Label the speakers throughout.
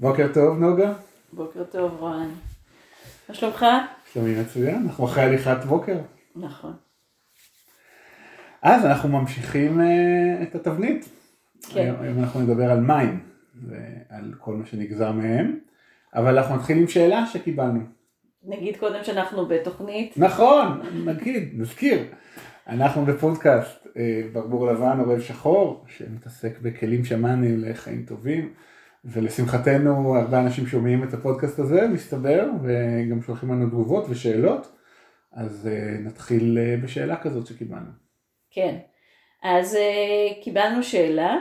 Speaker 1: בוקר טוב נוגה.
Speaker 2: בוקר טוב רוען. מה שלומך?
Speaker 1: שלומי מצוין, אנחנו אחרי הליכת בוקר.
Speaker 2: נכון.
Speaker 1: אז אנחנו ממשיכים uh, את התבנית.
Speaker 2: כן.
Speaker 1: היום, היום אנחנו נדבר על מים ועל כל מה שנגזר מהם, אבל אנחנו נתחיל עם שאלה שקיבלנו.
Speaker 2: נגיד קודם שאנחנו בתוכנית.
Speaker 1: נכון, נגיד, נזכיר. אנחנו בפודקאסט אה, ברבור לבן עורב שחור, שמתעסק בכלים שמאניים לחיים טובים, ולשמחתנו הרבה אנשים שומעים את הפודקאסט הזה, מסתבר, וגם שולחים לנו תגובות ושאלות, אז אה, נתחיל אה, בשאלה כזאת שקיבלנו.
Speaker 2: כן. אז uh, קיבלנו שאלה,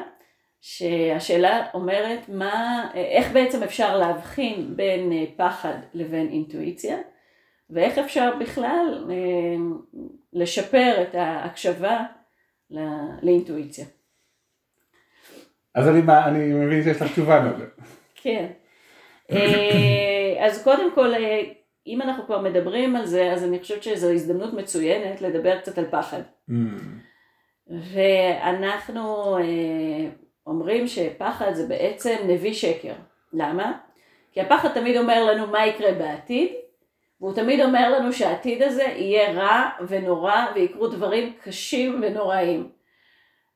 Speaker 2: שהשאלה אומרת מה, איך בעצם אפשר להבחין בין פחד לבין אינטואיציה, ואיך אפשר בכלל לשפר את ההקשבה לאינטואיציה.
Speaker 1: אז אני, אני מבין שיש לך תשובה לזה.
Speaker 2: כן. אז קודם כל, אם אנחנו כבר מדברים על זה, אז אני חושבת שזו הזדמנות מצוינת לדבר קצת על פחד. Mm. ואנחנו אה, אומרים שפחד זה בעצם נביא שקר. למה? כי הפחד תמיד אומר לנו מה יקרה בעתיד, והוא תמיד אומר לנו שהעתיד הזה יהיה רע ונורא ויקרו דברים קשים ונוראים.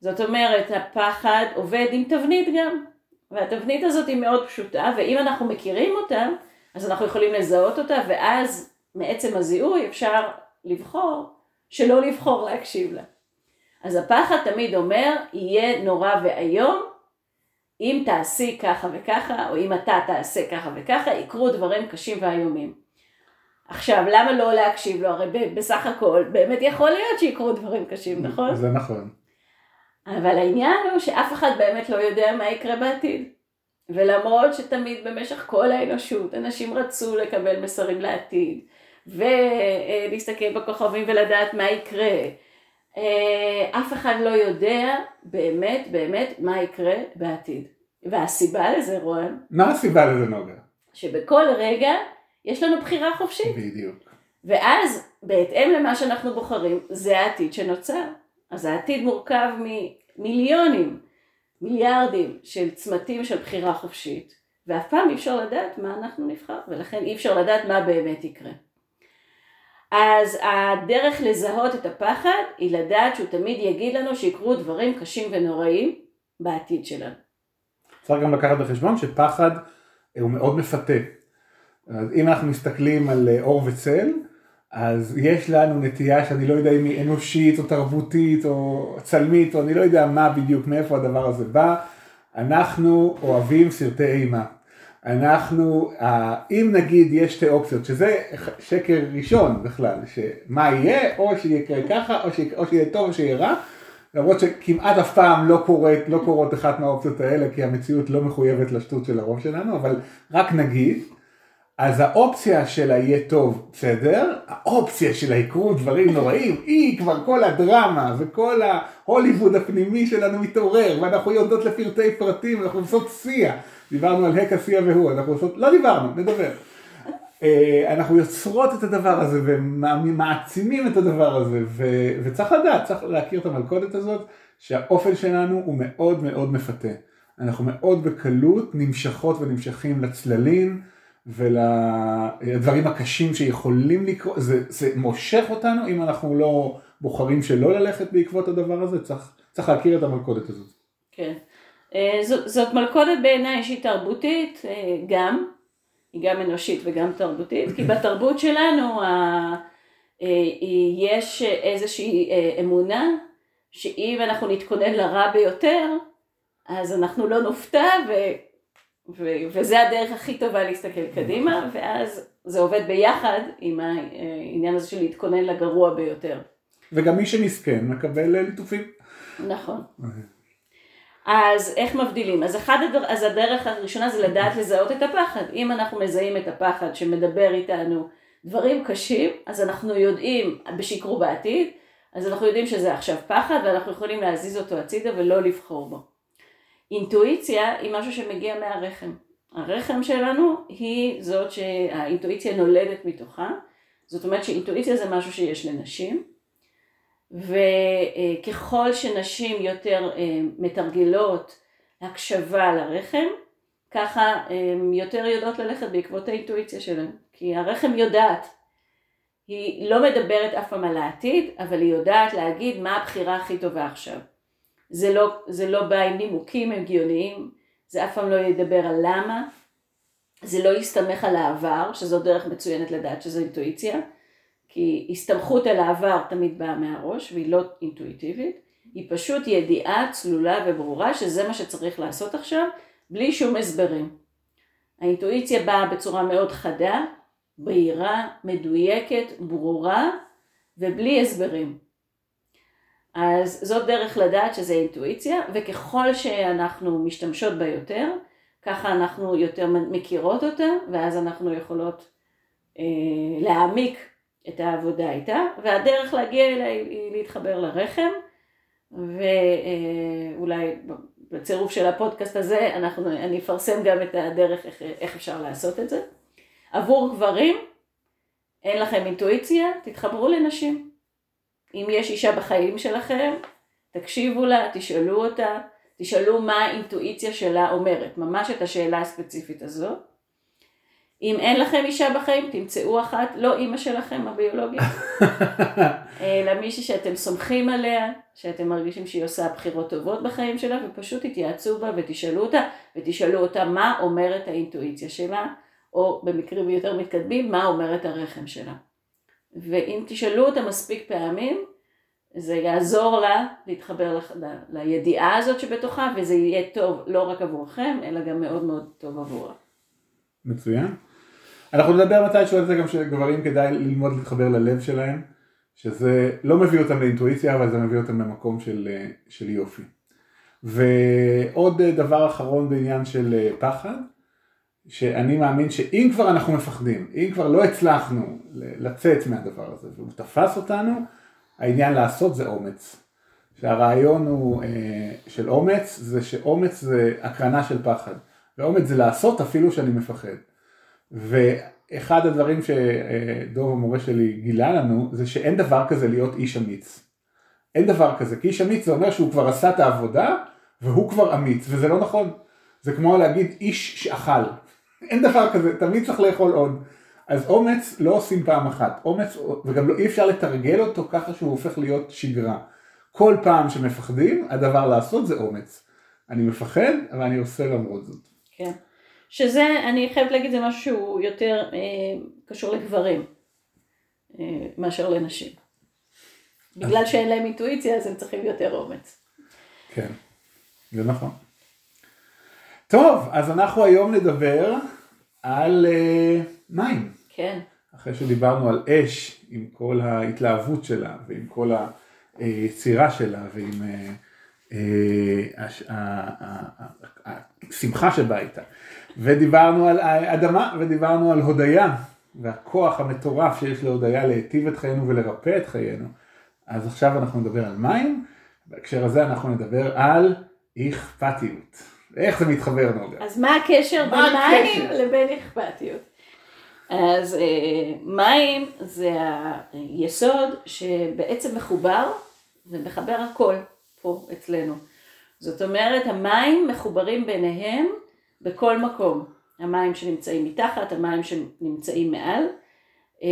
Speaker 2: זאת אומרת, הפחד עובד עם תבנית גם, והתבנית הזאת היא מאוד פשוטה, ואם אנחנו מכירים אותה, אז אנחנו יכולים לזהות אותה, ואז מעצם הזיהוי אפשר לבחור שלא לבחור להקשיב לה. אז הפחד תמיד אומר, יהיה נורא ואיום, אם תעשי ככה וככה, או אם אתה תעשה ככה וככה, יקרו דברים קשים ואיומים. עכשיו, למה לא להקשיב לו? הרי בסך הכל, באמת יכול להיות שיקרו דברים קשים, נכון?
Speaker 1: זה נכון.
Speaker 2: אבל העניין הוא שאף אחד באמת לא יודע מה יקרה בעתיד. ולמרות שתמיד במשך כל האנושות אנשים רצו לקבל מסרים לעתיד, ולהסתכל בכוכבים ולדעת מה יקרה, אה, אף אחד לא יודע באמת באמת מה יקרה בעתיד. והסיבה לזה, רוען,
Speaker 1: מה הסיבה לזה, נוגה?
Speaker 2: שבכל רגע יש לנו בחירה חופשית.
Speaker 1: בדיוק.
Speaker 2: ואז, בהתאם למה שאנחנו בוחרים, זה העתיד שנוצר. אז העתיד מורכב ממיליונים, מיליארדים של צמתים של בחירה חופשית, ואף פעם אי אפשר לדעת מה אנחנו נבחר, ולכן אי אפשר לדעת מה באמת יקרה. אז הדרך לזהות את הפחד היא לדעת שהוא תמיד יגיד לנו שיקרו דברים קשים ונוראים בעתיד שלנו.
Speaker 1: צריך גם לקחת בחשבון שפחד הוא מאוד מפתה. אז אם אנחנו מסתכלים על אור וצל, אז יש לנו נטייה שאני לא יודע אם היא אנושית או תרבותית או צלמית או אני לא יודע מה בדיוק, מאיפה הדבר הזה בא, אנחנו אוהבים סרטי אימה. אנחנו, אם נגיד יש שתי אופציות, שזה שקר ראשון בכלל, שמה יהיה, או שיקרה ככה, או, ש, או שיהיה טוב או שיהיה רע, למרות שכמעט אף פעם לא לא קורות אחת מהאופציות האלה, כי המציאות לא מחויבת לשטות של הרוב שלנו, אבל רק נגיד, אז האופציה של היהיה טוב, בסדר, האופציה של היקרו דברים נוראים, היא כבר כל הדרמה וכל ההוליווד הפנימי שלנו מתעורר, ואנחנו יודעות לפרטי פרטים, אנחנו עושות שיא. דיברנו על הקה שיא והוא, אנחנו עושות, לא דיברנו, נדבר. אה, אנחנו יוצרות את הדבר הזה ומעצימים את הדבר הזה, ו- וצריך לדעת, צריך להכיר את המלכודת הזאת, שהאופן שלנו הוא מאוד מאוד מפתה. אנחנו מאוד בקלות נמשכות ונמשכים לצללים. ולדברים הקשים שיכולים לקרות, זה, זה מושך אותנו אם אנחנו לא בוחרים שלא ללכת בעקבות הדבר הזה, צריך, צריך להכיר את המלכודת הזאת.
Speaker 2: כן, אה, זאת, זאת מלכודת בעיניי שהיא תרבותית אה, גם, היא גם אנושית וגם תרבותית, כי בתרבות שלנו ה, אה, יש איזושהי אמונה שאם אנחנו נתכונן לרע ביותר, אז אנחנו לא נופתע ו... ו- וזה הדרך הכי טובה להסתכל קדימה, ואז זה עובד ביחד עם העניין הזה של להתכונן לגרוע ביותר.
Speaker 1: וגם מי שמסכן מקבל ליטופים.
Speaker 2: נכון. אז איך מבדילים? אז, אחד הדר... אז הדרך הראשונה זה לדעת לזהות את הפחד. אם אנחנו מזהים את הפחד שמדבר איתנו דברים קשים, אז אנחנו יודעים, בשיקרו בעתיד, אז אנחנו יודעים שזה עכשיו פחד ואנחנו יכולים להזיז אותו הצידה ולא לבחור בו. אינטואיציה היא משהו שמגיע מהרחם. הרחם שלנו היא זאת שהאינטואיציה נולדת מתוכה, זאת אומרת שאינטואיציה זה משהו שיש לנשים, וככל שנשים יותר אה, מתרגלות הקשבה לרחם, ככה הן יותר יודעות ללכת בעקבות האינטואיציה שלהן. כי הרחם יודעת. היא לא מדברת אף פעם על העתיד, אבל היא יודעת להגיד מה הבחירה הכי טובה עכשיו. זה לא, זה לא בא עם נימוקים הגיוניים, זה אף פעם לא ידבר על למה, זה לא יסתמך על העבר, שזו דרך מצוינת לדעת שזו אינטואיציה, כי הסתמכות על העבר תמיד באה מהראש והיא לא אינטואיטיבית, היא פשוט ידיעה צלולה וברורה שזה מה שצריך לעשות עכשיו, בלי שום הסברים. האינטואיציה באה בצורה מאוד חדה, בהירה, מדויקת, ברורה ובלי הסברים. אז זאת דרך לדעת שזה אינטואיציה, וככל שאנחנו משתמשות בה יותר, ככה אנחנו יותר מכירות אותה, ואז אנחנו יכולות אה, להעמיק את העבודה איתה, והדרך להגיע אליה היא להתחבר לרחם, ואולי אה, בצירוף של הפודקאסט הזה אנחנו, אני אפרסם גם את הדרך איך, איך אפשר לעשות את זה. עבור גברים, אין לכם אינטואיציה, תתחברו לנשים. אם יש אישה בחיים שלכם, תקשיבו לה, תשאלו אותה, תשאלו מה האינטואיציה שלה אומרת, ממש את השאלה הספציפית הזאת. אם אין לכם אישה בחיים, תמצאו אחת, לא אימא שלכם הביולוגית, אלא מישהי שאתם סומכים עליה, שאתם מרגישים שהיא עושה בחירות טובות בחיים שלה, ופשוט תתייעצו בה ותשאלו אותה, ותשאלו אותה מה אומרת האינטואיציה שלה, או במקרים יותר מתקדמים, מה אומרת הרחם שלה. ואם תשאלו אותה מספיק פעמים, זה יעזור לה להתחבר ל, ל, לידיעה הזאת שבתוכה, וזה יהיה טוב לא רק עבורכם, אלא גם מאוד מאוד טוב עבורה.
Speaker 1: מצוין. אנחנו נדבר מתישהו על זה גם שגברים כדאי ללמוד להתחבר ללב שלהם, שזה לא מביא אותם לאינטואיציה, אבל זה מביא אותם למקום של, של יופי. ועוד דבר אחרון בעניין של פחד, שאני מאמין שאם כבר אנחנו מפחדים, אם כבר לא הצלחנו לצאת מהדבר הזה והוא תפס אותנו, העניין לעשות זה אומץ. שהרעיון הוא אה, של אומץ, זה שאומץ זה הקרנה של פחד. ואומץ זה לעשות אפילו שאני מפחד. ואחד הדברים שדוב המורה שלי גילה לנו, זה שאין דבר כזה להיות איש אמיץ. אין דבר כזה, כי איש אמיץ זה אומר שהוא כבר עשה את העבודה, והוא כבר אמיץ, וזה לא נכון. זה כמו להגיד איש שאכל. אין דבר כזה, תמיד צריך לאכול עוד. אז אומץ לא עושים פעם אחת, אומץ, וגם לא, אי אפשר לתרגל אותו ככה שהוא הופך להיות שגרה. כל פעם שמפחדים, הדבר לעשות זה אומץ. אני מפחד, אבל אני עושה למרות זאת.
Speaker 2: כן. שזה, אני חייבת להגיד, זה משהו שהוא יותר אה, קשור לגברים אה, מאשר לנשים. בגלל שאין להם אינטואיציה, אז הם צריכים יותר אומץ.
Speaker 1: כן, זה נכון. טוב, אז אנחנו היום נדבר על uh, מים.
Speaker 2: כן.
Speaker 1: אחרי שדיברנו על אש, עם כל ההתלהבות שלה, ועם כל היצירה שלה, ועם uh, uh, השמחה שבאה איתה. ודיברנו על אדמה, ודיברנו על הודיה, והכוח המטורף שיש להודיה להיטיב את חיינו ולרפא את חיינו. אז עכשיו אנחנו נדבר על מים, בהקשר הזה אנחנו נדבר על אכפתיות. איך זה מתחבר נוגה?
Speaker 2: אז מה הקשר בין מים לבין אכפתיות? אז אה, מים זה היסוד שבעצם מחובר ומחבר הכל פה אצלנו. זאת אומרת המים מחוברים ביניהם בכל מקום. המים שנמצאים מתחת, המים שנמצאים מעל, אה,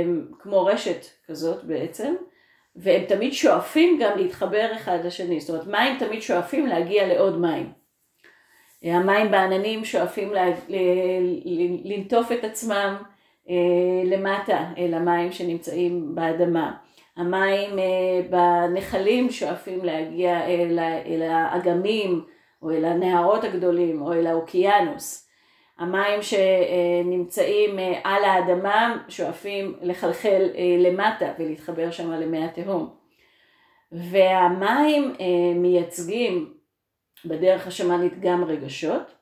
Speaker 2: הם כמו רשת כזאת בעצם. והם תמיד שואפים גם להתחבר אחד לשני, זאת אומרת מים תמיד שואפים להגיע לעוד מים. המים בעננים שואפים לנטוף את עצמם אה, למטה אל המים שנמצאים באדמה. המים אה, בנחלים שואפים להגיע אל האגמים או אל הנהרות הגדולים או אל האוקיינוס. המים שנמצאים אה, על האדמה שואפים לחלחל אה, למטה ולהתחבר שם למי התהום. והמים אה, מייצגים בדרך השמאנית גם רגשות,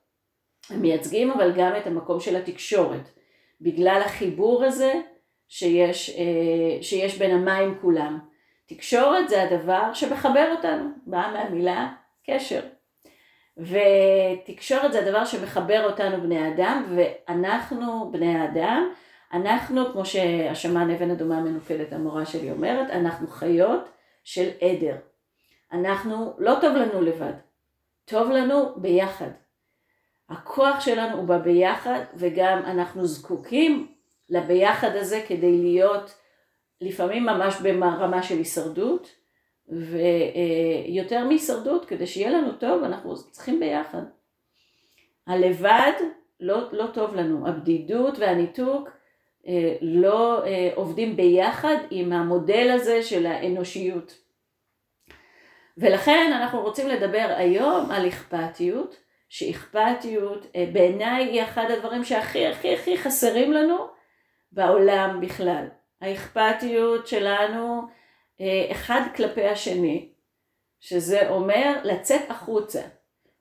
Speaker 2: הם מייצגים אבל גם את המקום של התקשורת, בגלל החיבור הזה שיש, שיש בין המים כולם. תקשורת זה הדבר שמחבר אותנו, בא מהמילה קשר. ותקשורת זה הדבר שמחבר אותנו בני אדם, ואנחנו בני האדם, אנחנו, כמו שהשמן אבן אדומה המנופדת המורה שלי אומרת, אנחנו חיות של עדר. אנחנו, לא טוב לנו לבד, טוב לנו ביחד. הכוח שלנו הוא בביחד, וגם אנחנו זקוקים לביחד הזה כדי להיות לפעמים ממש ברמה של הישרדות, ויותר מהישרדות, כדי שיהיה לנו טוב, אנחנו צריכים ביחד. הלבד לא, לא טוב לנו, הבדידות והניתוק אה, לא אה, עובדים ביחד עם המודל הזה של האנושיות. ולכן אנחנו רוצים לדבר היום על אכפתיות, שאכפתיות אה, בעיניי היא אחד הדברים שהכי הכי הכי חסרים לנו בעולם בכלל. האכפתיות שלנו אחד כלפי השני, שזה אומר לצאת החוצה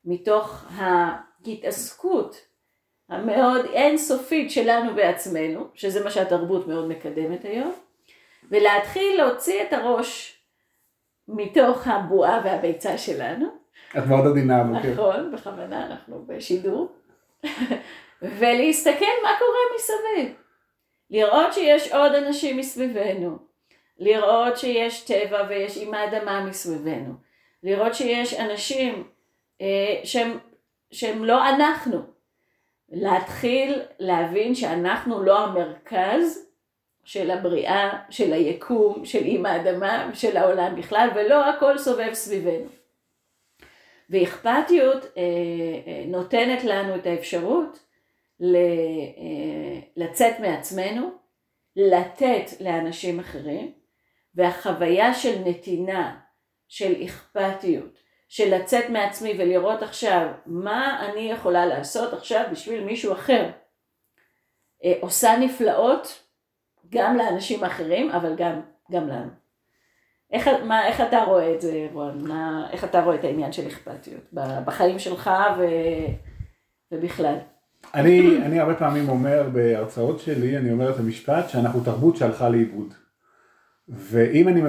Speaker 2: מתוך ההתעסקות המאוד אינסופית שלנו בעצמנו, שזה מה שהתרבות מאוד מקדמת היום, ולהתחיל להוציא את הראש מתוך הבועה והביצה שלנו.
Speaker 1: את מאוד עדינה הבוקר.
Speaker 2: נכון, בכוונה אנחנו בשידור. ולהסתכל מה קורה מסביב. לראות שיש עוד אנשים מסביבנו. לראות שיש טבע ויש אימא אדמה מסביבנו. לראות שיש אנשים אה, שהם, שהם לא אנחנו. להתחיל להבין שאנחנו לא המרכז של הבריאה, של היקום, של אימא האדמה, של העולם בכלל, ולא הכל סובב סביבנו. ואכפתיות אה, אה, נותנת לנו את האפשרות ל, אה, לצאת מעצמנו, לתת לאנשים אחרים, והחוויה של נתינה, של אכפתיות, של לצאת מעצמי ולראות עכשיו מה אני יכולה לעשות עכשיו בשביל מישהו אחר. אה, עושה נפלאות גם לאנשים אחרים, אבל גם, גם לנו. איך, מה, איך אתה רואה את זה, רון? מה, איך אתה רואה את העניין של אכפתיות בחיים שלך ו, ובכלל?
Speaker 1: אני, אני הרבה פעמים אומר בהרצאות שלי, אני אומר את המשפט שאנחנו תרבות שהלכה לאיבוד. ואם אני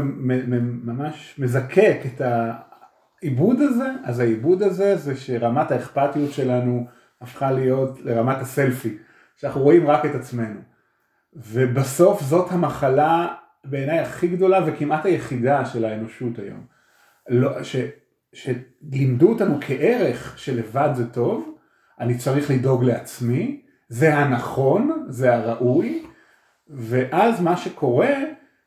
Speaker 1: ממש מזקק את העיבוד הזה, אז העיבוד הזה זה שרמת האכפתיות שלנו הפכה להיות לרמת הסלפי, שאנחנו רואים רק את עצמנו. ובסוף זאת המחלה בעיניי הכי גדולה וכמעט היחידה של האנושות היום. לא, ש, שלימדו אותנו כערך שלבד זה טוב, אני צריך לדאוג לעצמי, זה הנכון, זה הראוי, ואז מה שקורה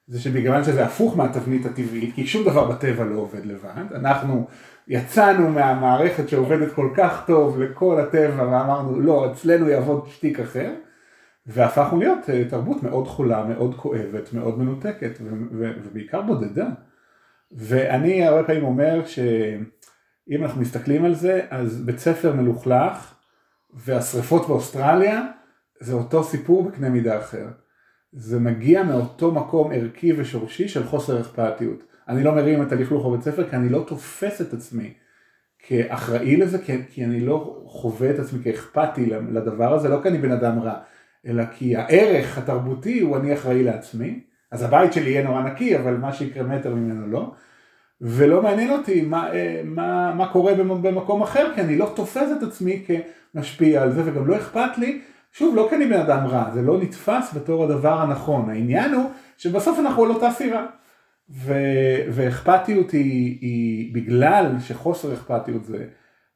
Speaker 1: זה שבגלל שזה הפוך מהתבנית הטבעית, כי שום דבר בטבע לא עובד לבד, אנחנו יצאנו מהמערכת שעובדת כל כך טוב לכל הטבע ואמרנו לא, אצלנו יעבוד שטיק אחר, והפכנו להיות אה, תרבות מאוד חולה, מאוד כואבת, מאוד מנותקת ובעיקר בודדה. ואני הרבה פעמים אומר שאם אנחנו מסתכלים על זה, אז בית ספר מלוכלך והשריפות באוסטרליה זה אותו סיפור בקנה מידה אחר. זה מגיע מאותו מקום ערכי ושורשי של חוסר אכפתיות. אני לא מרים את הלכלוך בבית ספר כי אני לא תופס את עצמי כאחראי לזה, כי, כי אני לא חווה את עצמי כאכפתי לדבר הזה, לא כי אני בן אדם רע, אלא כי הערך התרבותי הוא אני אחראי לעצמי, אז הבית שלי יהיה נורא נקי, אבל מה שיקרה מטר ממנו לא, ולא מעניין אותי מה, אה, מה, מה קורה במקום אחר, כי אני לא תופס את עצמי כמשפיע על זה, וגם לא אכפת לי שוב, לא כי אני בן אדם רע, זה לא נתפס בתור הדבר הנכון. העניין הוא שבסוף אנחנו על אותה סירה. ו... ואכפתיות היא, היא, בגלל שחוסר אכפתיות זה,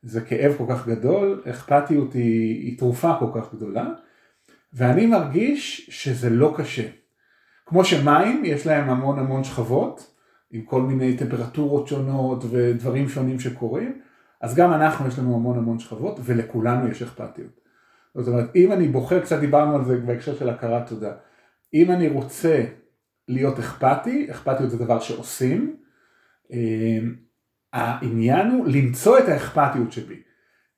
Speaker 1: זה כאב כל כך גדול, אכפתיות היא, היא תרופה כל כך גדולה, ואני מרגיש שזה לא קשה. כמו שמים, יש להם המון המון שכבות, עם כל מיני טמפרטורות שונות ודברים שונים שקורים, אז גם אנחנו יש לנו המון המון שכבות, ולכולנו יש אכפתיות. זאת אומרת, אם אני בוחר, קצת דיברנו על זה בהקשר של הכרת תודה, אם אני רוצה להיות אכפתי, אכפתיות זה דבר שעושים, אמ, העניין הוא למצוא את האכפתיות שבי.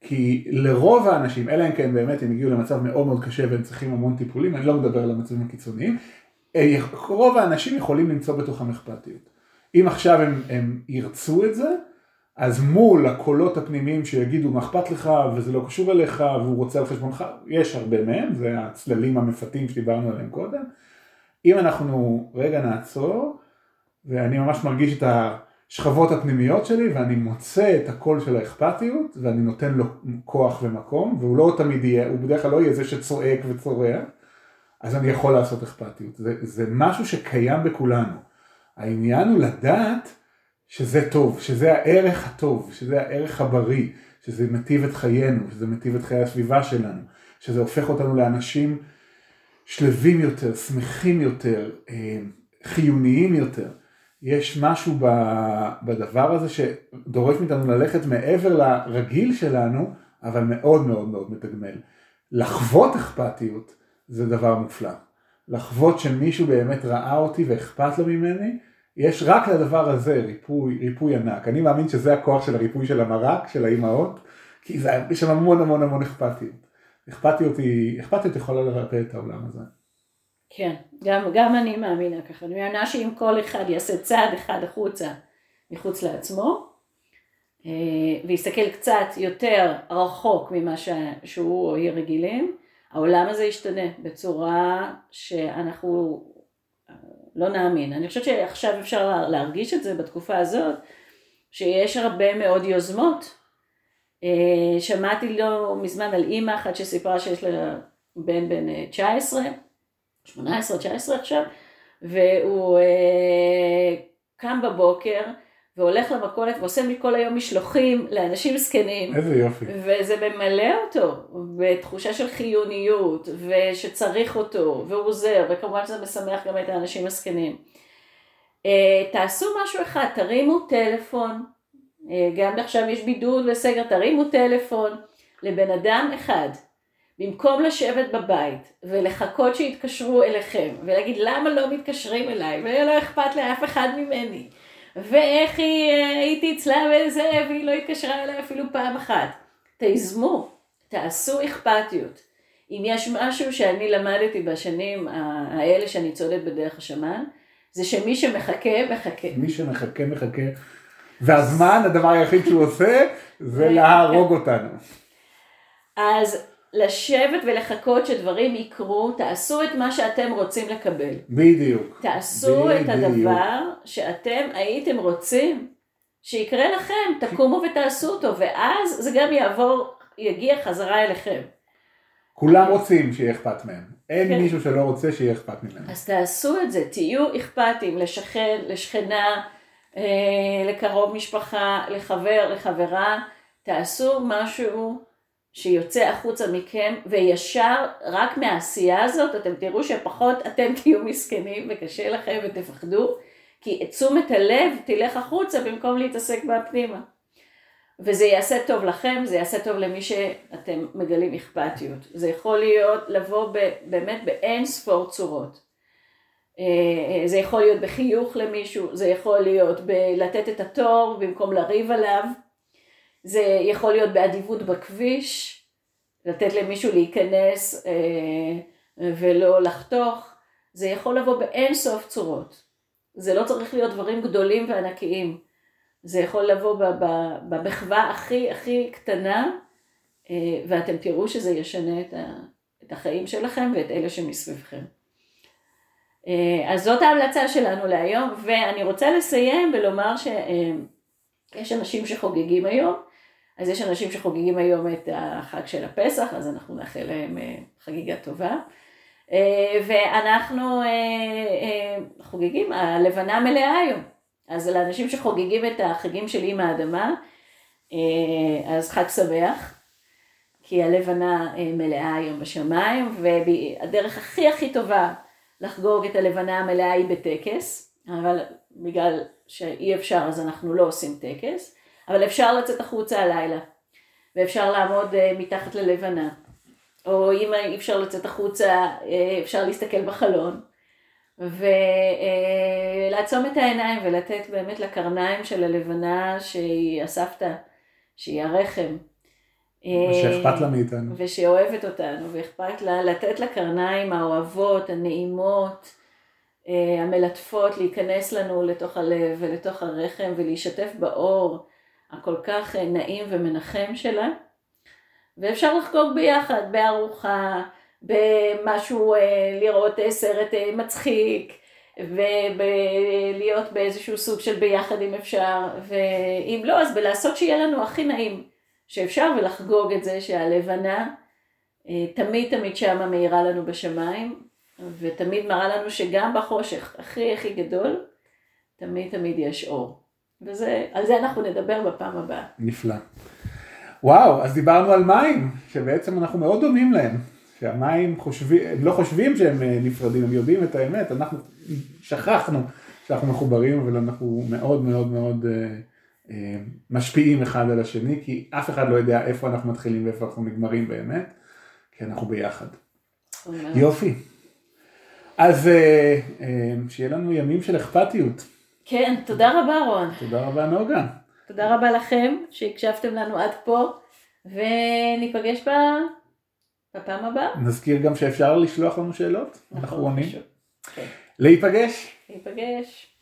Speaker 1: כי לרוב האנשים, אלא אם כן באמת הם הגיעו למצב מאוד מאוד קשה והם צריכים המון טיפולים, אני לא מדבר על המצבים הקיצוניים, אה, רוב האנשים יכולים למצוא בתוכם אכפתיות. אם עכשיו הם, הם ירצו את זה, אז מול הקולות הפנימיים שיגידו מה אכפת לך וזה לא קשור אליך והוא רוצה על חשבונך, יש הרבה מהם, זה הצללים המפתים שדיברנו עליהם קודם. אם אנחנו רגע נעצור, ואני ממש מרגיש את השכבות הפנימיות שלי ואני מוצא את הקול של האכפתיות ואני נותן לו כוח ומקום והוא לא תמיד יהיה, הוא בדרך כלל לא יהיה זה שצועק וצורח, אז אני יכול לעשות אכפתיות. זה, זה משהו שקיים בכולנו. העניין הוא לדעת שזה טוב, שזה הערך הטוב, שזה הערך הבריא, שזה מטיב את חיינו, שזה מטיב את חיי הסביבה שלנו, שזה הופך אותנו לאנשים שלווים יותר, שמחים יותר, אה, חיוניים יותר. יש משהו בדבר הזה שדורש מאיתנו ללכת מעבר לרגיל שלנו, אבל מאוד מאוד מאוד מתגמל. לחוות אכפתיות זה דבר מופלא. לחוות שמישהו באמת ראה אותי ואכפת לו ממני, יש רק לדבר הזה ריפוי, ריפוי ענק. אני מאמין שזה הכוח של הריפוי של המרק, של האימהות, כי זה, יש שם המון המון המון אכפתיות. אכפתיות היא, אכפתיות יכולה לרפא את העולם הזה.
Speaker 2: כן, גם, גם אני מאמינה ככה. אני מאמינה שאם כל אחד יעשה צעד אחד החוצה מחוץ לעצמו, אה, ויסתכל קצת יותר רחוק ממה שהוא או היא רגילים, העולם הזה ישתנה בצורה שאנחנו לא נאמין. אני חושבת שעכשיו אפשר להרגיש את זה בתקופה הזאת, שיש הרבה מאוד יוזמות. אה, שמעתי לא מזמן על אימא אחת שסיפרה שיש לה בן בן 19, 18, 19 עכשיו, והוא אה, קם בבוקר והולך למכולת ועושה מכל היום משלוחים לאנשים זקנים.
Speaker 1: איזה יופי.
Speaker 2: וזה ממלא אותו בתחושה של חיוניות ושצריך אותו והוא עוזר וכמובן שזה משמח גם את האנשים הזקנים. אה, תעשו משהו אחד, תרימו טלפון, אה, גם עכשיו יש בידוד וסגר, תרימו טלפון לבן אדם אחד במקום לשבת בבית ולחכות שיתקשרו אליכם ולהגיד למה לא מתקשרים אליי ולא אכפת לאף אחד ממני ואיך היא, אה, הייתי אצלה וזה והיא לא התקשרה אליי אפילו פעם אחת. תיזמו, תעשו אכפתיות. אם יש משהו שאני למדתי בשנים האלה שאני צועדת בדרך השמיים, זה שמי שמחכה, מחכה.
Speaker 1: מי שמחכה, מחכה. והזמן, הדבר היחיד שהוא עושה, זה להרוג אותנו.
Speaker 2: אז לשבת ולחכות שדברים יקרו, תעשו את מה שאתם רוצים לקבל.
Speaker 1: בדיוק.
Speaker 2: תעשו בדיוק. את הדבר שאתם הייתם רוצים שיקרה לכם, תקומו ותעשו אותו, ואז זה גם יעבור, יגיע חזרה אליכם.
Speaker 1: כולם רוצים שיהיה אכפת מהם. אין כן. מישהו שלא רוצה שיהיה אכפת ממנו.
Speaker 2: אז תעשו את זה, תהיו אכפתים לשכן, לשכנה, אה, לקרוב משפחה, לחבר, לחברה, תעשו משהו שיוצא החוצה מכם, וישר רק מהעשייה הזאת אתם תראו שפחות אתם תהיו מסכנים וקשה לכם ותפחדו, כי תשומת הלב תלך החוצה במקום להתעסק בפנימה. וזה יעשה טוב לכם, זה יעשה טוב למי שאתם מגלים אכפתיות. זה יכול להיות לבוא ב, באמת באין ספור צורות. אה, זה יכול להיות בחיוך למישהו, זה יכול להיות בלתת את התור במקום לריב עליו, זה יכול להיות באדיבות בכביש, לתת למישהו להיכנס אה, ולא לחתוך, זה יכול לבוא באין סוף צורות. זה לא צריך להיות דברים גדולים וענקיים. זה יכול לבוא במחווה הכי הכי קטנה, אה, ואתם תראו שזה ישנה את החיים שלכם ואת אלה שמסביבכם. אה, אז זאת ההמלצה שלנו להיום, ואני רוצה לסיים ולומר שיש אנשים שחוגגים היום, אז יש אנשים שחוגגים היום את החג של הפסח, אז אנחנו נאחל להם אה, חגיגה טובה. אה, ואנחנו אה, חוגגים, הלבנה מלאה היום. אז לאנשים שחוגגים את החגים של אימא האדמה, אז חג שמח, כי הלבנה מלאה היום בשמיים, והדרך הכי הכי טובה לחגוג את הלבנה המלאה היא בטקס, אבל בגלל שאי אפשר אז אנחנו לא עושים טקס. אבל אפשר לצאת החוצה הלילה, ואפשר לעמוד uh, מתחת ללבנה, או אם אי אפשר לצאת החוצה, uh, אפשר להסתכל בחלון, ולעצום uh, את העיניים ולתת באמת לקרניים של הלבנה שהיא הסבתא, שהיא הרחם.
Speaker 1: ושאכפת לה מאיתנו.
Speaker 2: ושאוהבת אותנו, ואכפת לה לתת לקרניים האוהבות, הנעימות, המלטפות, להיכנס לנו לתוך הלב ולתוך הרחם ולהישתף באור הכל כך אה, נעים ומנחם שלה, ואפשר לחגוג ביחד בארוחה, במשהו, אה, לראות אה, סרט מצחיק, ולהיות באיזשהו סוג של ביחד אם אפשר, ואם לא אז בלעשות שיהיה לנו הכי נעים שאפשר ולחגוג את זה שהלבנה תמיד תמיד שמה מאירה לנו בשמיים, ותמיד מראה לנו שגם בחושך הכי הכי גדול, תמיד תמיד יש אור. ועל זה אנחנו נדבר בפעם הבאה.
Speaker 1: נפלא. וואו, אז דיברנו על מים, שבעצם אנחנו מאוד דומים להם. שהמים חושבים, הם לא חושבים שהם אה, נפרדים, הם יודעים את האמת, אנחנו שכחנו שאנחנו מחוברים, אבל אנחנו מאוד מאוד מאוד אה, אה, משפיעים אחד על השני, כי אף אחד לא יודע איפה אנחנו מתחילים ואיפה אנחנו נגמרים באמת, כי אנחנו ביחד. יופי. אז אה, אה, שיהיה לנו ימים של אכפתיות.
Speaker 2: כן, תודה רבה רון.
Speaker 1: תודה רבה נוגה.
Speaker 2: תודה רבה לכם שהקשבתם לנו עד פה, וניפגש. בפעם הבאה.
Speaker 1: נזכיר גם שאפשר לשלוח לנו שאלות, אנחנו
Speaker 2: נכון,
Speaker 1: עונים.
Speaker 2: כן.
Speaker 1: להיפגש.
Speaker 2: ניפגש.